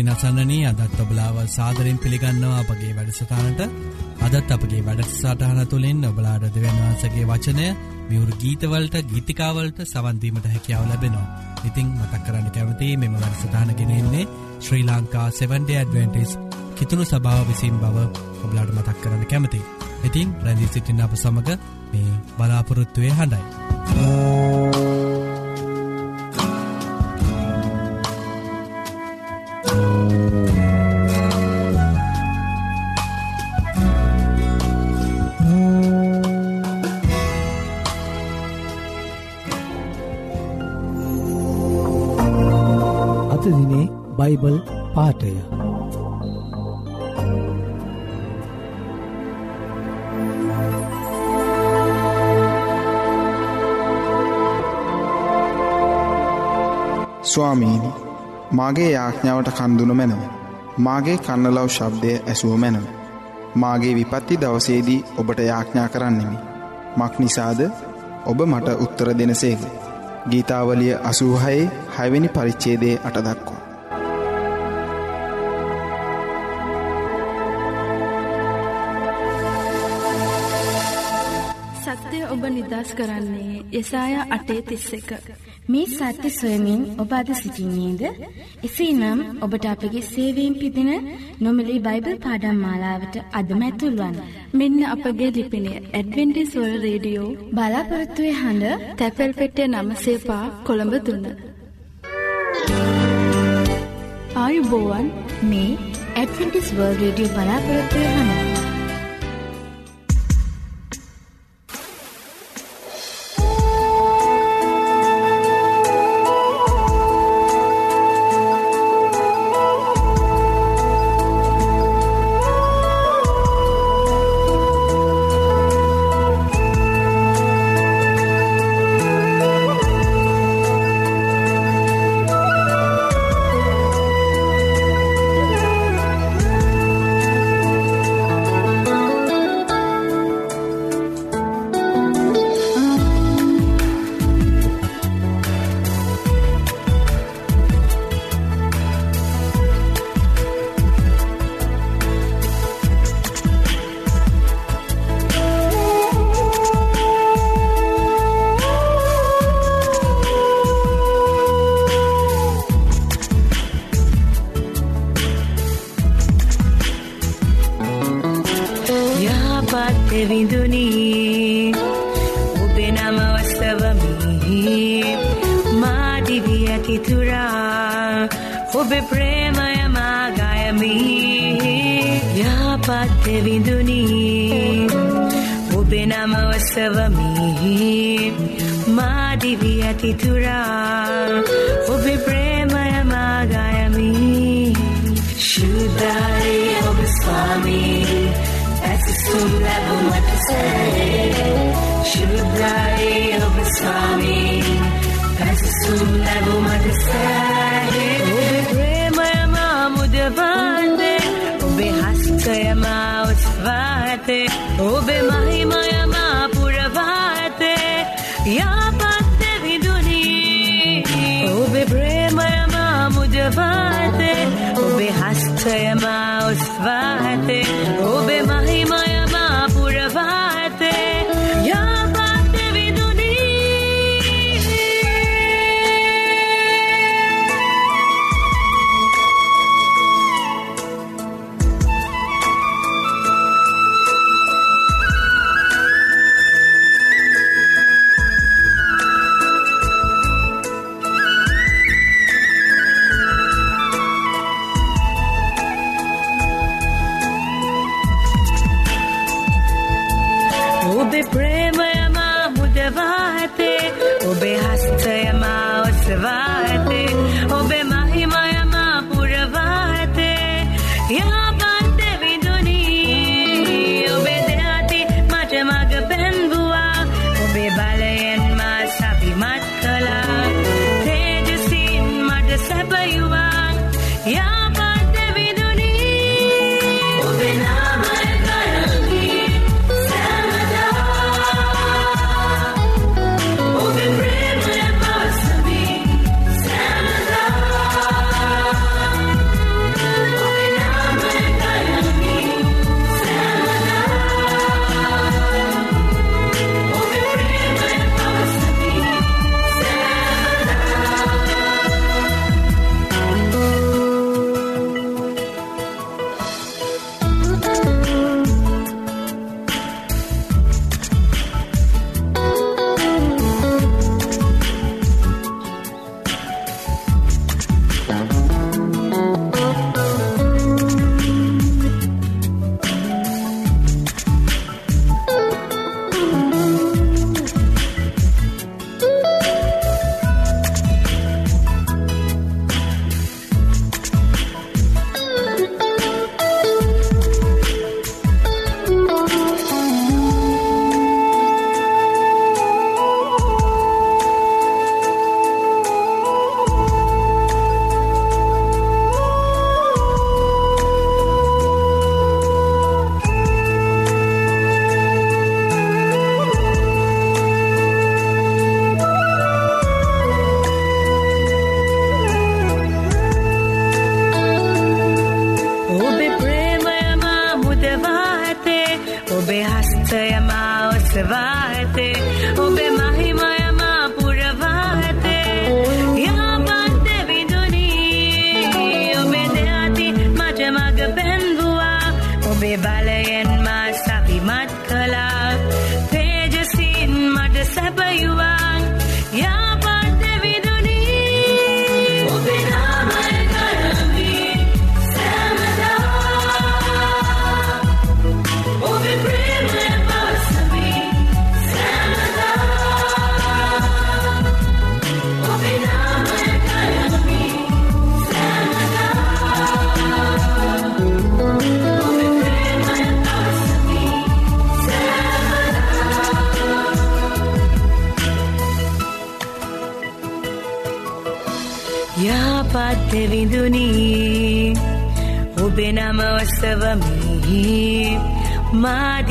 ඉතින් අසන්නනී අදත් ඔබලාව සාදරෙන් පිළිගන්නවා අපගේ වැඩසටානට අදත් අපගේ වැඩසටහන තුළින් ඔබලාඩ දෙවන් වහන්සගේ වචනය මියවරු ගීතවලට ගීතිකාවලට සවන්දීමට හැකියාව ලැබෙනවා. ඉතිං මතක් කරන්න කැවති මෙම වැඩසටානගෙනෙන්නේ ශ්‍රී ලංකා 7ඩ ඇඩවෙන්ටිස් කිතුුණු සභාව විසින් බව ඔබලාට මතක් කරන්න කැමති. ඉතිං ප්‍රැදිී සිටින්න අප සමඟ මේ බලාපොරොත්තුවය හඬයි. බයිබල් පාටය ස්වාමීනි මාගේ යාඥාවට කන්දුන මැනව. මාගේ කන්නලව් ශබ්දය ඇසුව මැනව. මාගේ විපත්ති දවසේදී ඔබට යාඥා කරන්නෙමි. මක් නිසාද ඔබ මට උත්තර දෙනසේක. ගීතාවලිය අසූහයේ හැවෙනි පරිච්චේදේ අටදක්වා. ඔබ නිදස් කරන්නේ යසාය අටේ තිස්ස එක. මේ සත්‍ය සොයමින් ඔබ අද සිසිින්නේද එසේ නම් ඔබට අපගේ සේවීම් පිදින නොමලි බයිබල් පාඩම් මාලාවට අදමැතුල්වන්. මෙන්න අපගේ ලිපිනය ඇඩවෙන්ටිස්වල් රේඩියෝ බලාපොරත්තුවය හඬ තැපැල් පෙටේ නම සේපා කොළඹ දුන්න. ආයුබෝවන් මේ ඇඩවෙන්ටිස් වර්ල් රේඩියෝ බලාපොරත්තුවය හඬ. වස්සවමි මාදිවී ඇතිතුරා ඔබේ ප්‍රේමය මාගයමි යහපත් විඳුනී ඔබේ නම වස්සවමි මාදිවී ඇතිතුරා ඔබේ ප්‍රේමය මාගයමි ශුද්ධයි ඔබ ස්වාමී. ඇසසුම් ලැබුමට සැරේ. ශුද්ධයි ඔබ ස්වාමී ඇසසුම් ලැබුමට සැරේ Yeah. ඔබේ බලයෙන් මා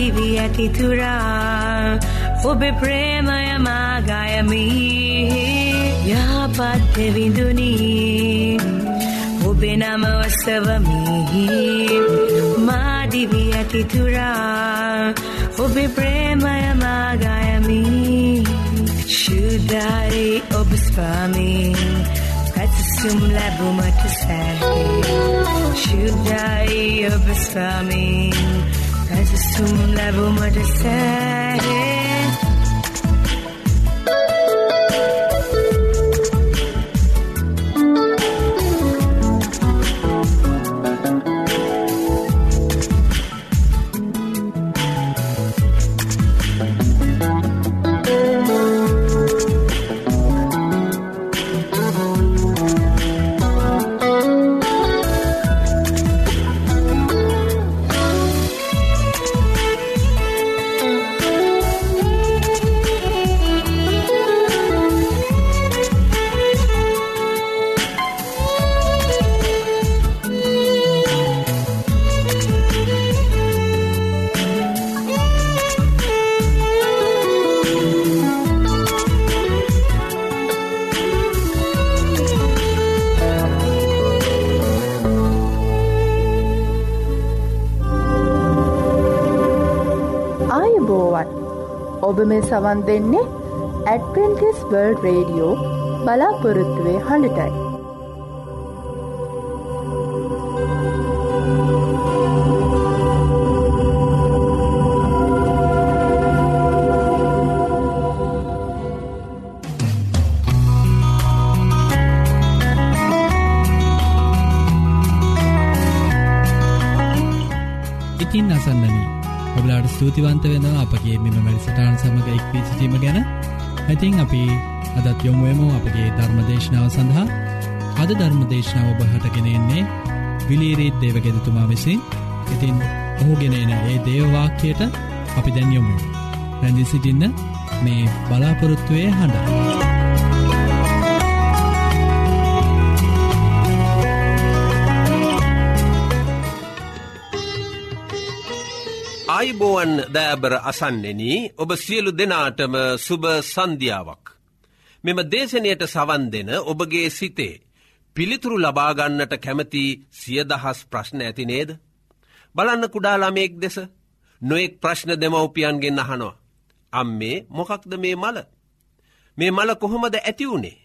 මාදිවී ඇතිතුරා ඔබේ ප්‍රේමය මාගයමි යාපත්ත විඳුනී ඔබේ නම ඔස්සවමි මාදිවී ඇතිතුරා ඔබේ ප්‍රේමය මාගයමි ශුද්ධයි ඔබ ස්වාමී පැතිසුම් ලැබුමට සෑහේ ශුද්ධයි ඔබ ස්වාමී පැතිසුම් ලැබුමට සෑහේ ඔබ මේ සවන් දෙන්නේ ඇඩවෙන්ටිස් වර්ල්ඩ් රේඩියෝ බලාපොරොත්තුවේ හඬටයි. ඉතින් අසන්නනී ඔබලාට ස්තුතිවන්ත වෙනවා. අපගේ මෙම වැඩසටාන් සමඟ එක්වී සිටීම ගැන. ඇතින් අපි අදත් යොමුුවම අපගේ ධර්මදේශනාව සඳහා. අද ධර්මදේශනාව ඔබහටගෙනෙන්නේ විලීරීත් දේවගෙදතුමා විසින්. ඉතින් ඔහුගෙනන ඒ දේවවාක්‍යයට අපි දැන් යොමු රැඳි සිටින්න මේ බලාපොරොත්තුවය හඬ. ආයිබෝවන් දෑබර අසන්නෙන ඔබ සියලු දෙනාටම සුභ සන්ධියාවක්. මෙම දේශනයට සවන් දෙන ඔබගේ සිතේ පිළිතුරු ලබාගන්නට කැමති සියදහස් ප්‍රශ්න ඇති නේද. බලන්න කුඩාලාමයෙක් දෙස නොෙක් ප්‍රශ්න දෙමවපියන්ගෙන් අහනවා. අම් මේ මොකක්ද මේ මල. මේ මල කොහොමද ඇතිවුණේ.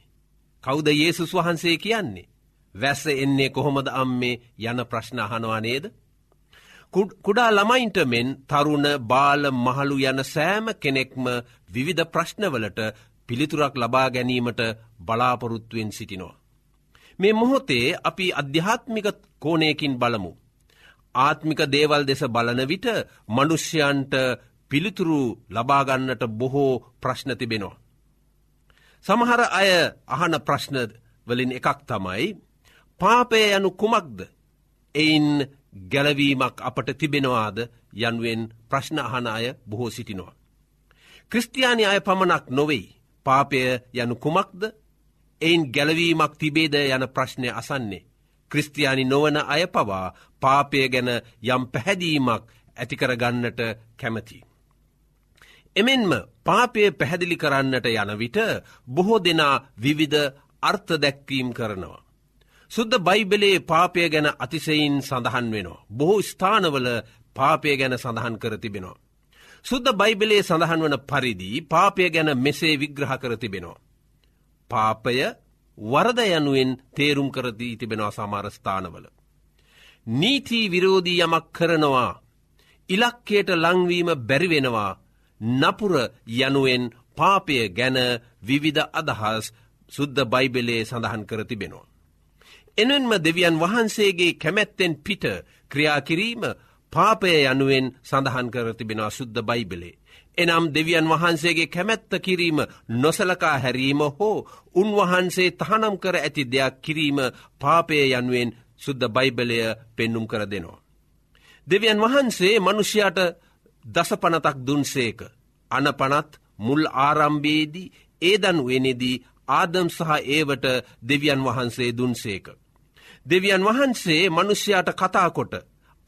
කෞද ඒසුස් වහන්සේ කියන්නේ. වැස්ස එන්නේ කොහොමද අම්මේ යන ප්‍රශ්න අහනවා නේද. කුඩා ළමයින්ට මෙන් තරුණ බාල මහළු යන සෑම කෙනෙක්ම විවිධ ප්‍රශ්නවලට පිළිතුරක් ලබා ගැනීමට බලාපොරොත්තුවෙන් සිටිනවා. මේ මොහොතේ අපි අධ්‍යාත්මික කෝනයකින් බලමු. ආත්මික දේවල් දෙස බලන විට මනුෂ්‍යයන්ට පිළිතුරු ලබාගන්නට බොහෝ ප්‍රශ්න තිබෙනවා. සමහර අය අහන ප්‍රශ්න වලින් එකක් තමයි පාපය යනු කුමක්ද එයින් ගැලවීමක් අපට තිබෙනවාද යන්ුවෙන් ප්‍රශ්න අහන අය බොහෝ සිටිනවා. ක්‍රස්තියානි අය පමණක් නොවෙයි පාපය යනු කුමක්ද එයින් ගැලවීමක් තිබේද යන ප්‍රශ්නය අසන්නේ. ක්‍රස්තියානි නොවන අය පවා පාපය ගැන යම් පැහැදීමක් ඇතිකරගන්නට කැමති. එමෙන්ම පාපය පැහැදිලි කරන්නට යන විට බොහෝ දෙනා විවිධ අර්ථ දැක්වීම් කරනවා. සුද්ද බයිබලේ පාපය ගැන අතිසයින් සඳහන් වෙනවා. බොහෝ ස්ථානවල පාපය ගැන සඳහන් කර තිබෙනවා. සුද්ද බයිබලේ සඳහන් වන පරිදි පාපය ගැන මෙසේ විග්‍රහ කර තිබෙනවා. පාපය වරද යනුවෙන් තේරුම් කරදී තිබෙනවා සමාරස්ථානවල. නීතිී විරෝධී යමක් කරනවා. ඉලක්කයට ලංවීම බැරිවෙනවා නපුර යනුවෙන් පාපය ගැන විවිධ අදහස් සුද්ද බයිබලේ සඳහන් කර තිබෙනවා. එනෙන්ම දෙවියන් වහන්සේගේ කැමැත්තෙන් පිට ක්‍රියාකිරීම පාපය යනුවෙන් සඳහන් කර තිබෙනවා සුද්ද බයිබලේ. එනම් දෙවියන් වහන්සේගේ කැමැත්ත කිරීම නොසලකා හැරීම හෝ උන්වහන්සේ තහනම් කර ඇති දෙයක් කිරීම පාපය යනුවෙන් සුද්ද බයිබලය පෙන්නුම් කර දෙනවා. දෙවියන් වහන්සේ මනුෂ්‍යයට දසපනතක් දුන්සේක. අනපනත් මුල් ආරම්භේදී ඒදන් වෙනෙදී ආදම් සහ ඒවට දෙවියන් වහන්සේ දුන්සේක. දෙවියන් වහන්සේ මනුෂ්‍යයාට කතාකොට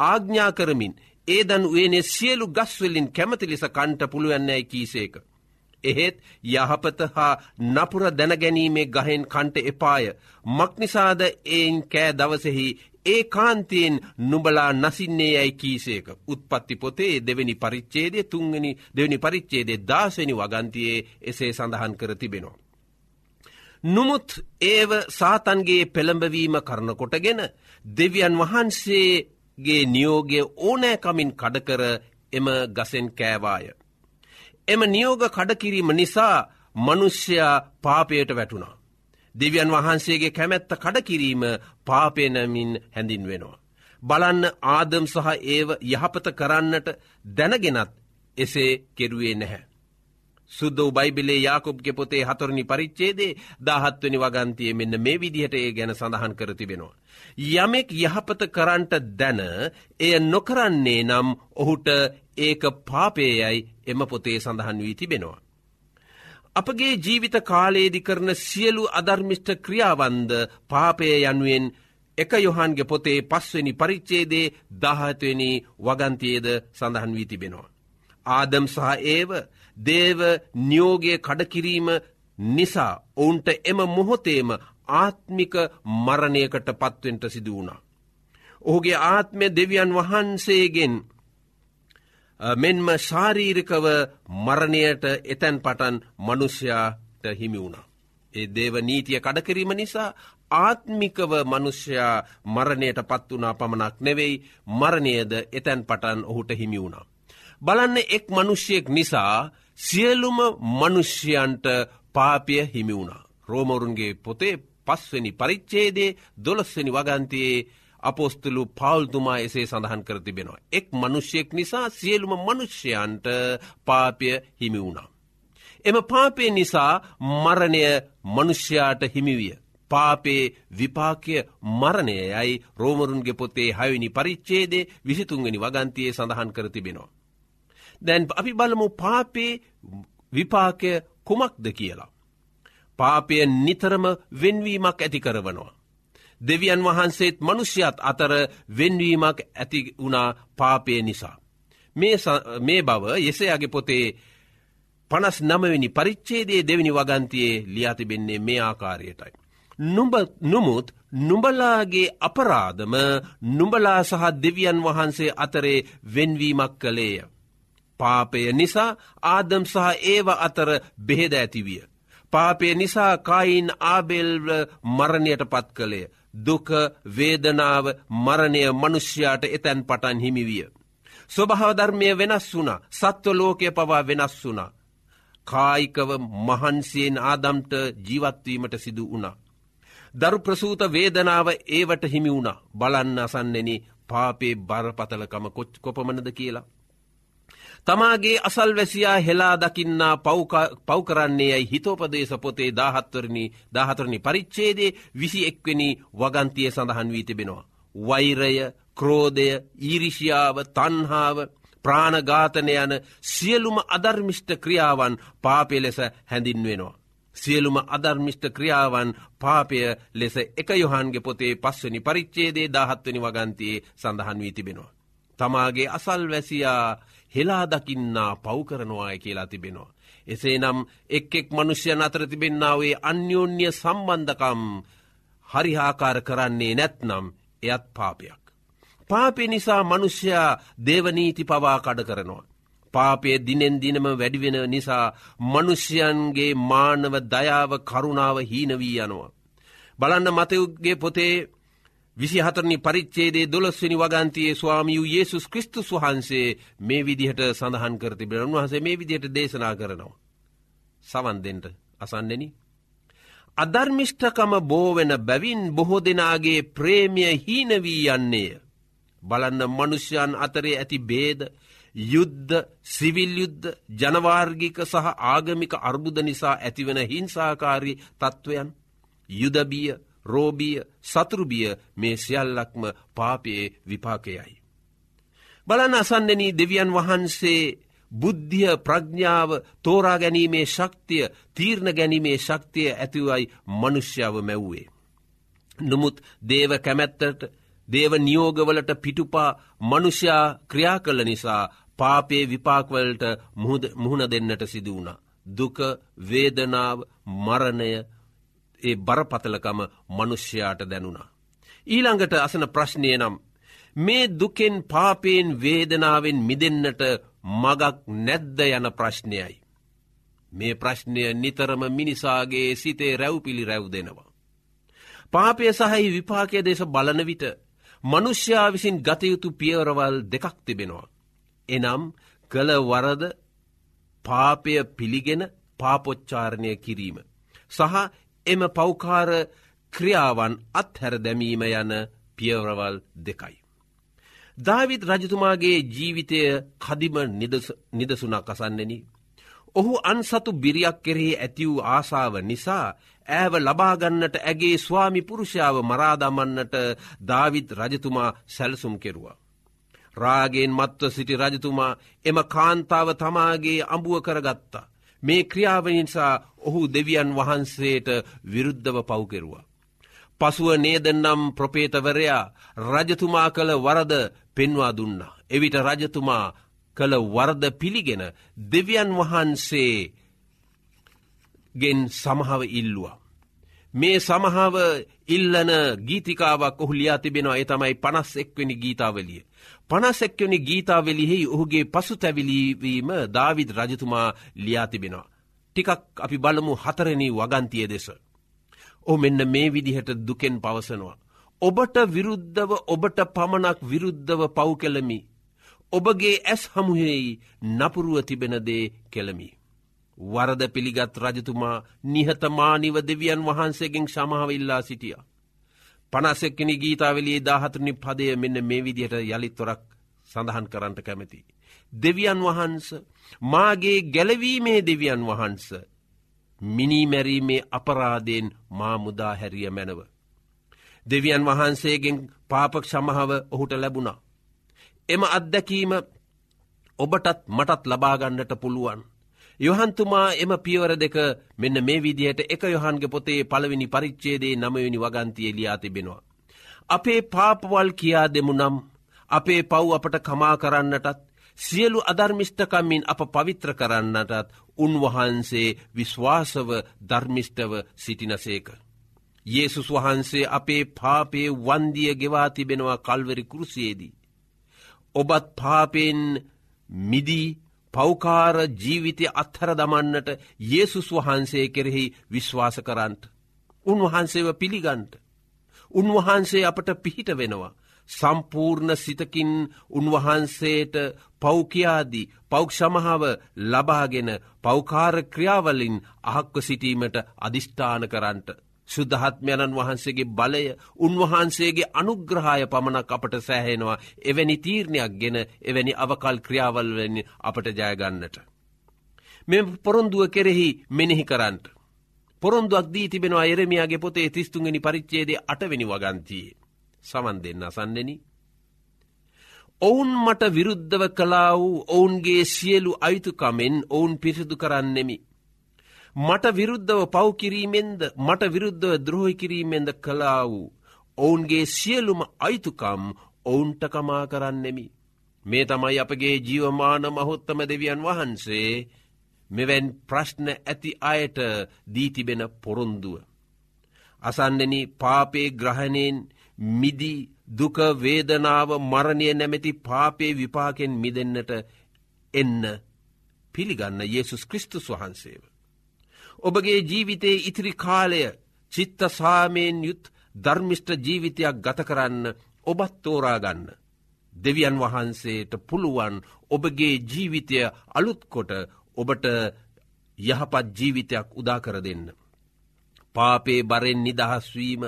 ආග්ඥා කරමින් ඒදන් වේනේ සියලු ගස්වලින් කැමති ලෙස කන්ට පුළුවන්නෑ කීසේක. එහෙත් යහපත හා නපුර දැනගැනීමේ ගහෙන් කන්ට එපාය මක්නිසාද එයින් කෑ දවසෙහි ඒ කාන්තයෙන් නුබලා නසින්නේ යැයි කීසේක උත්පත්ති පොතේ දෙවැනි පරිච්චේදේ තුන්ගනි දෙවැනි පරිච්චේදේ දාසනි වගන්තියේ එසේ සඳහන් කර තිබෙනවා. නොමුත් ඒව සාතන්ගේ පෙළඹවීම කරනකොටගෙන දෙවියන් වහන්සේගේ නියෝගය ඕනෑකමින් කඩකර එම ගසෙන් කෑවාය. එම නියෝග කඩකිරීම නිසා මනුෂ්‍යයා පාපයට වැටුණා. දෙවියන් වහන්සේගේ කැමැත්ත කඩකිරීම පාපයනමින් හැඳින් වෙනවා. බලන්න ආදම් සහ ඒව යහපත කරන්නට දැනගෙනත් එසේ කෙරුවේ නැහැ. සුද්දෝ බයිබිලේ යාකුබ්ගෙ පොතේ හතුරණි පරිච්චේදේ දාහත්වනි වගන්තිය මෙන්න මේ විදිහට ඒ ගැන සඳහන් කර තිබෙනවා. යමෙක් යහපත කරන්ට දැන එය නොකරන්නේ නම් ඔහුට ඒක පාපේයයි එම පොතේ සඳහන් වී තිබෙනවා. අපගේ ජීවිත කාලේදි කරන සියලු අධර්මිෂ්ට ක්‍රියාවන්ද පාපය යනුවෙන් එක යොහන්ගේ පොතේ පස්වනි පරිච්චේදේ දහත්වනි වගන්තියේද සඳහන් වී තිබෙනවා. ආදම් සහ ඒව දේව නියෝගය කඩකිරීම නිසා ඔවුන්ට එම මොහොතේම ආත්මික මරණයකට පත්වෙන්ට සිදු වුණා. ඔහුගේ ආත්මය දෙවියන් වහන්සේගෙන් මෙන්ම ශාරීරිකව මරණයට එතැන් පටන් මනුෂ්‍යයාට හිමි වුණා. ඒ දේව නීතිය කඩකිරීම නිසා ආත්මිකව මනුෂ්‍යයා මරණයට පත් වනා පමණක් නෙවෙයි මරණයද එතැන් පටන් ඔහුට හිමි වුණා. බලන්න එක් මනුෂ්‍යයෙක් නිසා සියලුම මනුෂ්‍යයන්ට පාපය හිමි වුණා. රෝමවරුන්ගේ පොතේ පස්වනි පරිච්චේදේ දොළස්වනි වගන්තයේ අපෝස්තුලු පවල්තුමා එසේ සඳහන් කර තිබෙනවා. එක් මනුෂ්‍යයෙක් නිසා සියලුම මනුෂ්‍යයන්ට පාපය හිමි වුණා. එම පාපය නිසා මරණය මනුෂ්‍යයාට හිමිවිය. පාපේ විපාකය මරණය යයි රෝමරුන්ගේ පොතේ හයනි පරිච්චේදේ විසිතුන්ගනි වගන්තියේ සඳහන් කර තිබෙනවා. දැන් අපි බලමු පාපේ විපාකය කුමක්ද කියලා. පාපය නිතරම වෙන්වීමක් ඇති කරවනවා. දෙවියන් වහන්සේත් මනුෂ්‍යත් අතර වෙන්වීමක් ඇති වුණා පාපය නිසා. මේ බව යෙසයාගේ පොතේ පනස් නමවෙනි පරිච්චේදේ දෙවිනි වගන්තියේ ලියාතිබෙන්නේ මේ ආකාරයටයි. නුඹ නොමුත් නුඹලාගේ අපරාධම නුඹලා සහ දෙවියන් වහන්සේ අතරේ වෙන්වීමක් කළේය. පාපය නිසා ආදම් සහ ඒව අතර බෙහෙද ඇතිවිය. පාපය නිසා කයින් ආබෙල්ව මරණයට පත් කළේ. දුක වේදනාව මරණය මනුෂ්‍යයාට එතැන් පටන් හිමිවිය. ස්වභාවධර්මය වෙනස් වුන සත්ව ලෝකය පවා වෙනස් වුනා. කායිකව මහන්සියෙන් ආදම්ට ජීවත්වීමට සිදු වුණා. දරු ප්‍රසූත වේදනාව ඒවට හිමි වුණ බලන්න අසන්නෙන පාපේ බරපතලකම කොච් කොපමනද කියලා. තමාගේ අසල් වැසියා හෙලා දකින්නා පව්කරන්නේ යයි හිතෝපදේශ පොතේ දාහත්වරණි දාහතරණි පරිච්චේදේ විසි එක්වෙනි වගන්තිය සඳහන් වී තිබෙනවා. වෛරය ක්‍රෝධය ඊරිෂියාව තන්හාාව ප්‍රාණඝාතන යන සියලුම අධර්මිෂ්ට ක්‍රියාවන් පාපය ලෙස හැඳින්වෙනවා. සියලුම අධර්මිෂ්ට ක්‍රියාවන් පාපය ලෙස එක යොහන්ගේ පොතේ පස්වනි පරිච්චේදේ දාහත්වනි වගන්තයේ සඳහන් වී තිබෙනවා. තමාගේ අසල් වැසියා හෙලාදකින්නා පව්කරනවාය කියලා තිබෙනවා. එසේ නම් එක් එක් මනුෂ්‍යයන් අතර තිබෙන්නාවේ අන්‍යෝන්‍ය සම්බන්ධකම් හරිහාකාර කරන්නේ නැත්නම් එයත් පාපයක්. පාපය නිසා මනුෂ්‍යයා දේවනීති පවා කඩ කරනවා. පාපය දිනෙන් දිනම වැඩිවෙන නිසා මනුෂ්‍යයන්ගේ මානව දයාව කරුණාව හීනවී යනවා. බලන්න මතයුගේ පොතේ විසි හතරනි පරිච්චේදේ දොළස්වනි වගන්තියේ ස්වාමියූ යේසුස් කෘස්තුස් වහන්සේ මේ විදිහට සඳහන් කරති බෙන වහසේ මේ විදිහට දේශනා කරනවා. සවන්දෙන්ට අසන්නෙන. අධර්මිෂ්ඨකම බෝවෙන බැවින් බොහෝ දෙනාගේ ප්‍රේමිය හීනවී යන්නේය. බලන්න මනුෂ්‍යයන් අතරේ ඇති බේද යුද්ධ සිවිල් යුද්ධ ජනවාර්ගික සහ ආගමික අර්බුද නිසා ඇතිවන හිංසාකාරී තත්ත්වයන් යුදබිය රෝබිය සතුරුබිය මේ සියල්ලක්ම පාපයේ විපාකයයි. බලන අසන්නෙන දෙවියන් වහන්සේ බුද්ධිය ප්‍රඥාව තෝරා ගැනීමේ ශක්තිය තීරණ ගැනීමේ ශක්තිය ඇතිවයි මනුෂ්‍යාව මැව්වේ. නමුත් දේව කැමැත්තට දේව නියෝගවලට පිටුපා මනුෂ්‍යයා ක්‍රියා කළ නිසා පාපේ විපාක්වලට මුහුණ දෙන්නට සිදු වුණ. දුක වේදනාව මරණය ඒ බරපතලකම මනුෂ්‍යයාට දැනුණා. ඊළඟට අසන ප්‍රශ්නය නම් මේ දුකෙන් පාපයෙන් වේදනාවෙන් මිදෙන්නට මගක් නැද්ද යන ප්‍රශ්නයයි. මේ ප්‍රශ්නය නිතරම මිනිසාගේ සිතේ රැව්පිළි රැව් දෙනවා. පාපය සහහි විපාකය දෙස බලන විට මනුෂ්‍යා විසින් ගතයුතු පියවරවල් දෙකක් තිබෙනවා. එනම් කළ වරද පාපය පිළිගෙන පාපොච්චාරණය කිරීම. සහ එම පෞකාර ක්‍රියාවන් අත්හැර දැමීම යන පියවරවල් දෙකයි. ධවිත් රජතුමාගේ ජීවිතය කදිම නිදසුනක් අසන්නෙන. ඔහු අන්සතු බිරියක් කෙරෙහි ඇති වූ ආසාාව නිසා ඇව ලබාගන්නට ඇගේ ස්වාමි පුරුෂාව මරාදමන්නට ධවිත් රජතුමා සැලසුම් කෙරුවා. රාගෙන් මත්ව සිටි රජතුමා එම කාන්තාව තමාගේ අඹුව කරගත්තා. මේ ක්‍රියාවනිසා ඔහු දෙවියන් වහන්සේට විරුද්ධව පව්කෙරුවා. පසුව නේදනම් ප්‍රපේතවරයා රජතුමා කළ වරද පෙන්වා දුන්නා. එවිට රජතුමා කළ වරද පිළිගෙන දෙවියන් වහන්සේ ගෙන් සමහව ඉල්ලවා. මේ සමහාව ඉල්ලන ගීතිකාවක් ඔහු ලියා තිබෙනවා ඒ තමයි පනස් එක්වනි ගීතාවලිය. පනසැක්වනි ගීතාවලිෙහි ඔහුගේ පසු තැවිලීවීම දාවිද රජතුමා ලියා තිබෙනවා. ටිකක් අපි බලමු හතරණී වගන්තිය දෙස. ඕ මෙන්න මේ විදිහට දුකෙන් පවසනවා. ඔබට විරුද්ධව ඔබට පමණක් විරුද්ධව පව් කෙළමි. ඔබගේ ඇස් හමුහෙයි නපුරුව තිබෙනදේ කෙළමි. වරද පිළිගත් රජතුමා නිහතමානිව දෙවියන් වහන්සේගෙන් සමහව ඉල්ලා සිටිය. පනස්සෙක්කෙන ගීතාවලේ දාහතුනි පදය මෙන්න මේ විදිහට යළිත්වරක් සඳහන් කරන්නට කැමති. දෙවියන් වහන්ස මාගේ ගැලවීමේ දෙවියන් වහන්ස මිනිමැරීමේ අපරාදයෙන් මා මුදා හැරිය මැනව. දෙවියන් වහන්සේගෙන් පාපක් සමහව ඔහුට ලැබුණා. එම අත්දැකීම ඔබටත් මටත් ලබාගන්නට පුළුවන්. යොහන්තුමා එම පියවර දෙක මෙන්න මේ විදිහයට එක යොහන්ගේ පොතේ පළවෙනි පරිච්චේදේ නමවෙනි වගන්තිය ලියා තිබෙනවා. අපේ පාපවල් කියා දෙමු නම් අපේ පව් අපට කමා කරන්නටත් සියලු අධර්මිෂ්ඨකම්මින් අප පවිත්‍ර කරන්නටත් උන්වහන්සේ විශ්වාසව ධර්මිෂ්ටව සිටිනසේක. Yesසුස් වහන්සේ අපේ පාපේ වන්දිය ගෙවා තිබෙනවා කල්වරි කෘසියේදී. ඔබත් පාපෙන් මිදී පෞකාර ජීවිතය අත්හර දමන්නට Yesසුස් වහන්සේ කෙරෙහි විශ්වාස කරන්ට. උන්වහන්සේව පිළිගන්ට. උන්වහන්සේ අපට පිහිට වෙනවා. සම්පූර්ණ සිතකින් උන්වහන්සේට පෞකයාදී පෞක්ෂමහාව ලබාගෙන පෞකාර ක්‍රියාවලින් අහක්ව සිටීමට අධිෂ්ඨාන කරන්නට. සුද්ධහත්මයණන් වහන්සේගේ බලය උන්වහන්සේගේ අනුග්‍රහය පමණක් අපට සෑහෙනවා එවැනි තීරණයක් ගෙන එවැනි අවකල් ක්‍රියාවල්වෙනි අපට ජයගන්නට. මෙ පොරොන්දුව කෙරෙහි මෙනෙහි කරන්නට. පොරොන්දුවක් දී තිබෙනවා එරමියගේ පොතේ තිස්තුන්ගනි පරිච්චේදේ අටවෙනි වගන්තියේ. සමන් දෙන්න අසන්නෙන. ඔවුන් මට විරුද්ධව කලා වූ ඔවුන්ගේ සියලු අයිතුකමෙන් ඔවුන් පිරිසිදු කරන්නෙමි. මට විරුද්ධව පව්කිරීමෙන්ද මට විරුද්ධව ද්‍රෝහි කිරීමෙන්ද කලා වූ. ඔවුන්ගේ සියලුම අයිතුකම් ඔවුන්ට කමා කරන්නෙමි. මේ තමයි අපගේ ජීවමාන මහොත්තම දෙවියන් වහන්සේ මෙවැන් ප්‍රශ්න ඇති අයට දීතිබෙන පොරොන්දුව. අසන්නෙන පාපේ ග්‍රහණයෙන් මිදී දුක වේදනාව මරණය නැමැති පාපේ විපාකෙන් මිදන්නට එන්න පිළිගන්න යේසුස් කෘස්තුස් වහන්සේව. ඔබගේ ජීවිතයේ ඉතිරි කාලය චිත්ත සාමයෙන් යුත් ධර්මිෂ්ට ජීවිතයක් ගත කරන්න ඔබත් තෝරාගන්න. දෙවියන් වහන්සේට පුළුවන් ඔබගේ ජීවිතය අලුත්කොට ඔබට යහපත් ජීවිතයක් උදාකර දෙන්න. පාපේ බරෙන් නිදහස්වීම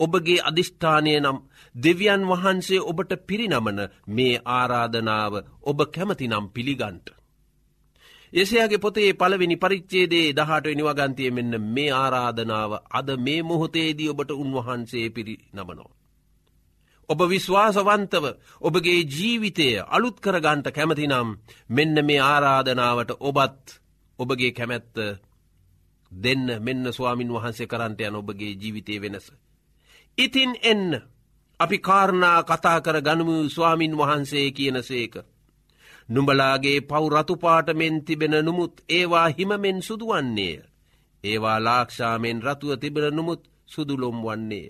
ඔබගේ අධිෂ්ඨානය නම් දෙවියන් වහන්සේ ඔබට පිරිනමන මේ ආරාධනාව ඔබ කැමතිනම් පිළිගන්ට. එසයාගේ පොතේ පළවෙනි පරිච්චේදේ දහට නිවගන්තිය මෙන්න මේ ආරාධනාව අද මේ මොහොතේදී ඔබට උන්වහන්සේ පිරි නමනෝ. ඔබ විශ්වාසවන්තව ඔබගේ ජීවිතය අලුත් කරගන්ට කැමතිනම් මෙන්න මේ ආරාධනාවට ඔබත් ඔබගේ කැමැත්ත දෙන්න මෙන්න ස්වාමින් වහන්සේ කරන්ට යන ඔබගේ ජීවිතය වෙනස. ඉතින් එන්න අපි කාරණා කතා කර ගනමු ස්වාමින් වහන්සේ කියන සේක. නුඹලාගේ පවුරතුපාට මෙන් තිබෙන නමුත් ඒවා හිමමෙන් සුදුවන්නේය. ඒවා ලාක්ෂාමෙන් රතුව තිබෙන නමුත් සුදුලොම් වන්නේය.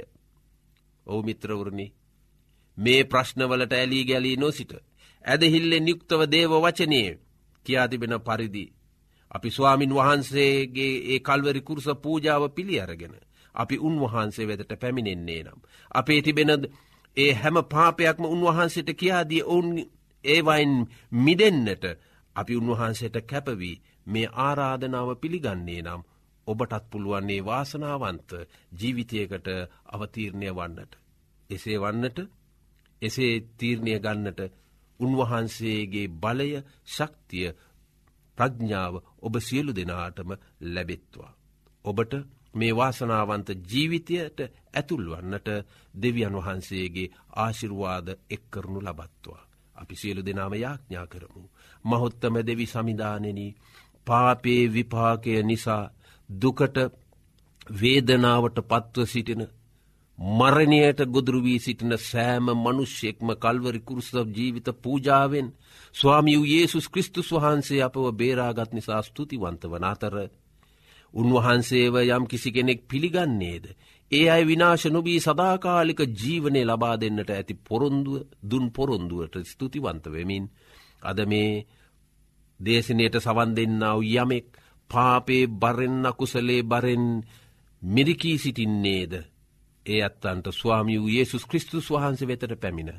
ඔවු මිත්‍රවරණි මේ ප්‍රශ්නවලට ඇලී ගැලී නොසිට. ඇදහිල්ලෙන් යුක්තව දේව වචනයේ කියා තිබෙන පරිදි. අපි ස්වාමින් වහන්සේගේ ඒ කල්වරි කුරුස පූජාව පිළි අරගෙන. අපි උන්වහන්සේ වෙතට පැමිණෙන්නේ නම්. අපේ තිබෙන ඒ හැම පාපයක්ම උන්වහන්සේට කියාදී ඔවුන් ඒවයින් මිදෙන්න්නට අපි උන්වහන්සේට කැපවී මේ ආරාධනාව පිළිගන්නේ නම් ඔබටත් පුළුවන්නේ වාසනාවන්ත ජීවිතයකට අවතීරණය වන්නට. එසේ වන්නට එසේ තීරණය ගන්නට උන්වහන්සේගේ බලය ශක්තිය ප්‍රඥාව ඔබ සියලු දෙනාටම ලැබෙත්වා. ඔබට මේ වාසනාවන්ත ජීවිතයට ඇතුල්වන්නට දෙවියන් වහන්සේගේ ආශිර්වාද එක්කරනු ලබත්වා. අපි සියලු දෙනාම යාඥා කරමු. මහොත්තම දෙවි සමිධානෙන පාපේ විපාකය නිසා දුකට වේදනාවට පත්ව සිටින මරණයට ගොදුරුවී සිටින සෑම මනුෂ්‍යෙක්ම කල්වරි කුරුසව ජීවිත පූජාවෙන් ස්වාමියූ යේසුස් කෘස්තුස් වහන්සේ අපව බේරාගත් නිසා ස්තුතිවන්ත වන අතර උන්වහන්සේව යම් කිසි කෙනෙක් පිළිගන්නේද. ඒ අයි විනාශ නොබී සදාකාලික ජීවනය ලබා දෙන්නට ඇති පොරොන්දුව දුන් පොරොන්දුවට ස්තුතිවන්තවෙමින්. අද මේ දේශනයට සවන් දෙන්නාව යමෙක් පාපේ බරෙන් අකුසලේ බරෙන් මිරිකී සිටින්නේද. ඒ අත්තන්ට ස්වාමිය වූ ඒසුස් කෘස්තුස් වහන්සේ වෙතට පැමිණ.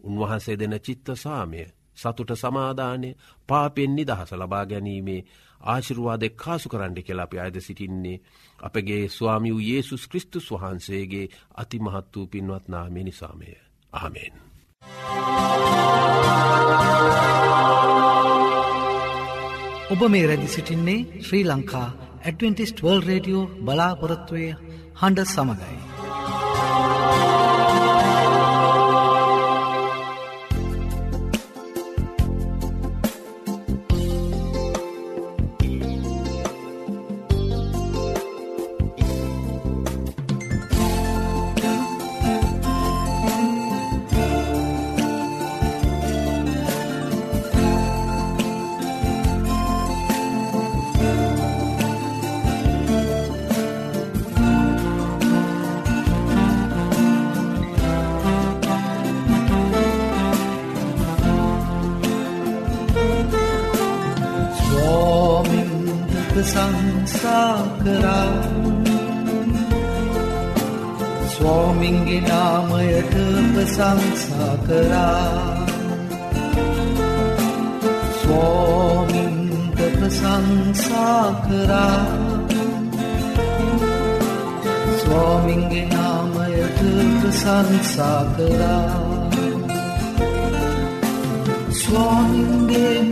උන්වහන්සේ දෙන චිත්ත සාමය සතුට සමාධානය පාපෙන් නිදහස ලබා ගැනීමේ ආශිරුවාදෙක් කාසු කරන්න කියලා අපි අයද සිටින්නේ අපගේ ස්වාමි වූ යේසුස් කෘස්තුස් වහන්සේගේ අතිමහත් වූ පින්වත් නාමේ නිසාමය. ආමෙන්. ඔබ මේ රැදි සිටින්නේ Sri Lanka Adventist world radio බලාපොරොත්තුවය හඬ සමඟයි. ප්‍රසංසා කරා ස්වාමින්ට ප්‍රසංසා කරා ස්වාමින්ගේ නාමයට ප්‍රසංසා කරා ස්වාමින්ගේ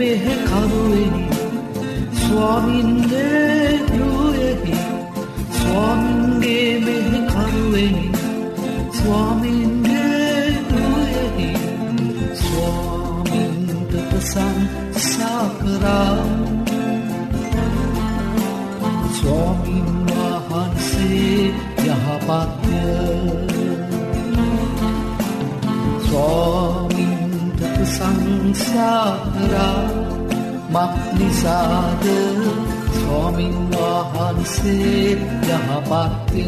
මක්නිසාද ස්වාමින් වහන්සේ යහපත්ය.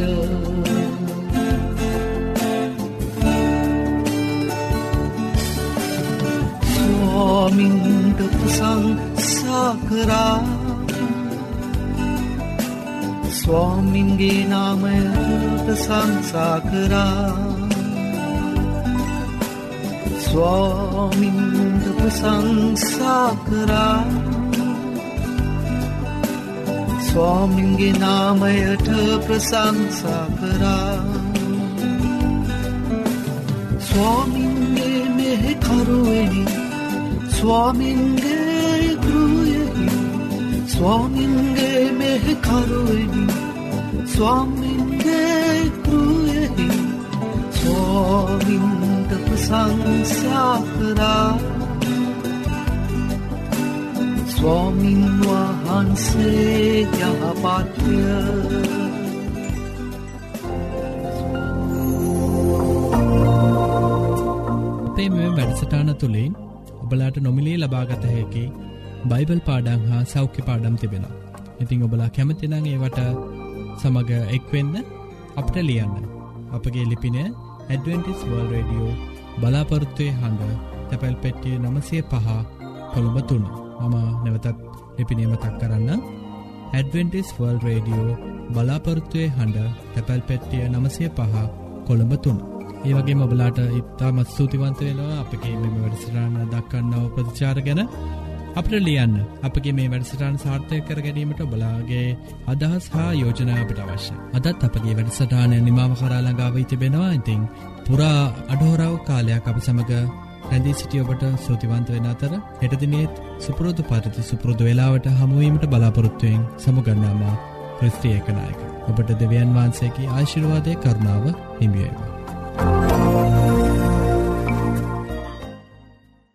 ස්වාමින්ට ප්‍රසංසාකරා ස්වාමින්ගේ නාමයට සංසාකරා ස්වාමින්ට ප්‍රසංසා කරා ස්වාමින්ගේ නාමයට ප්‍රසංසා කරා ස්වාමින්ගේ මෙහෙ කරුවෙනි ස්වාමින්ගේ ගෘයෙහි ස්වාමින්ගේ මෙහෙ කරුවෙනි ස්වාමින්ගේ ගෘයෙහි ස්වාමින්ට ප්‍රසංසා කරා ස්වාමින් වහන්සේ යහපත්ය අපේ මෙ වැඩසටාන තුළින් ඔබලාට නොමිලේ ලබාගත හැකි බයිබල් පාඩං හා සෞඛ්‍ය පාඩම් තිබෙන. ඉතිං ඔබලා කැමතිනං ඒවට සමඟ එක්වෙන්න අපට ලියන්න. අපගේ ලිපින ඇඩවෙන්ටිස් වර්ල් රඩියෝ බලාපොරත්තුවය හඬ තැපැල් පෙට්ටිය නමසය පහ කොළඹ තුන්න මම නැවතත් ලිපිනීමතක් කරන්න. ඇඩවෙන්ටිස් වර්ල් රඩියෝ බලාපොරත්තුවය හඬ තැපැල් පෙට්ටිය නමසය පහ කොළඹ තුන්න ඒවගේ මබලාට ඉත්තාමත් ස්තුතිවන්ත වෙනවා අපගේ මෙම වැඩසිරාණ දක්කන්නව ප්‍රතිචාර ගැන. අපට ලියන්න අපගේ මේ වැඩසටාන් සාර්ථය කර ගැනීමට බලාගේ අදහස් හා යෝජනා අපට අවශ්‍ය අදත් අපගේ වැඩසටානය නිමාව කරාලඟාව තිබෙනවා. ඉතිං පුරා අඩහෝරාව කාලයක් අප සමඟ රැඳී සිටියඔබට සූතිවන්ත වෙන අතර එටදිනෙත් සුපුරුදු පරිති සුපුරුදු වෙලාවට හමුවීමට බලාපොරොත්තුවයෙන් සමුගන්නාමා ක්‍රස්ත්‍රියකනායක ඔබට දෙවියන් වහන්සේගේ ආශිරවාදය කරුණාව හිමියේවා.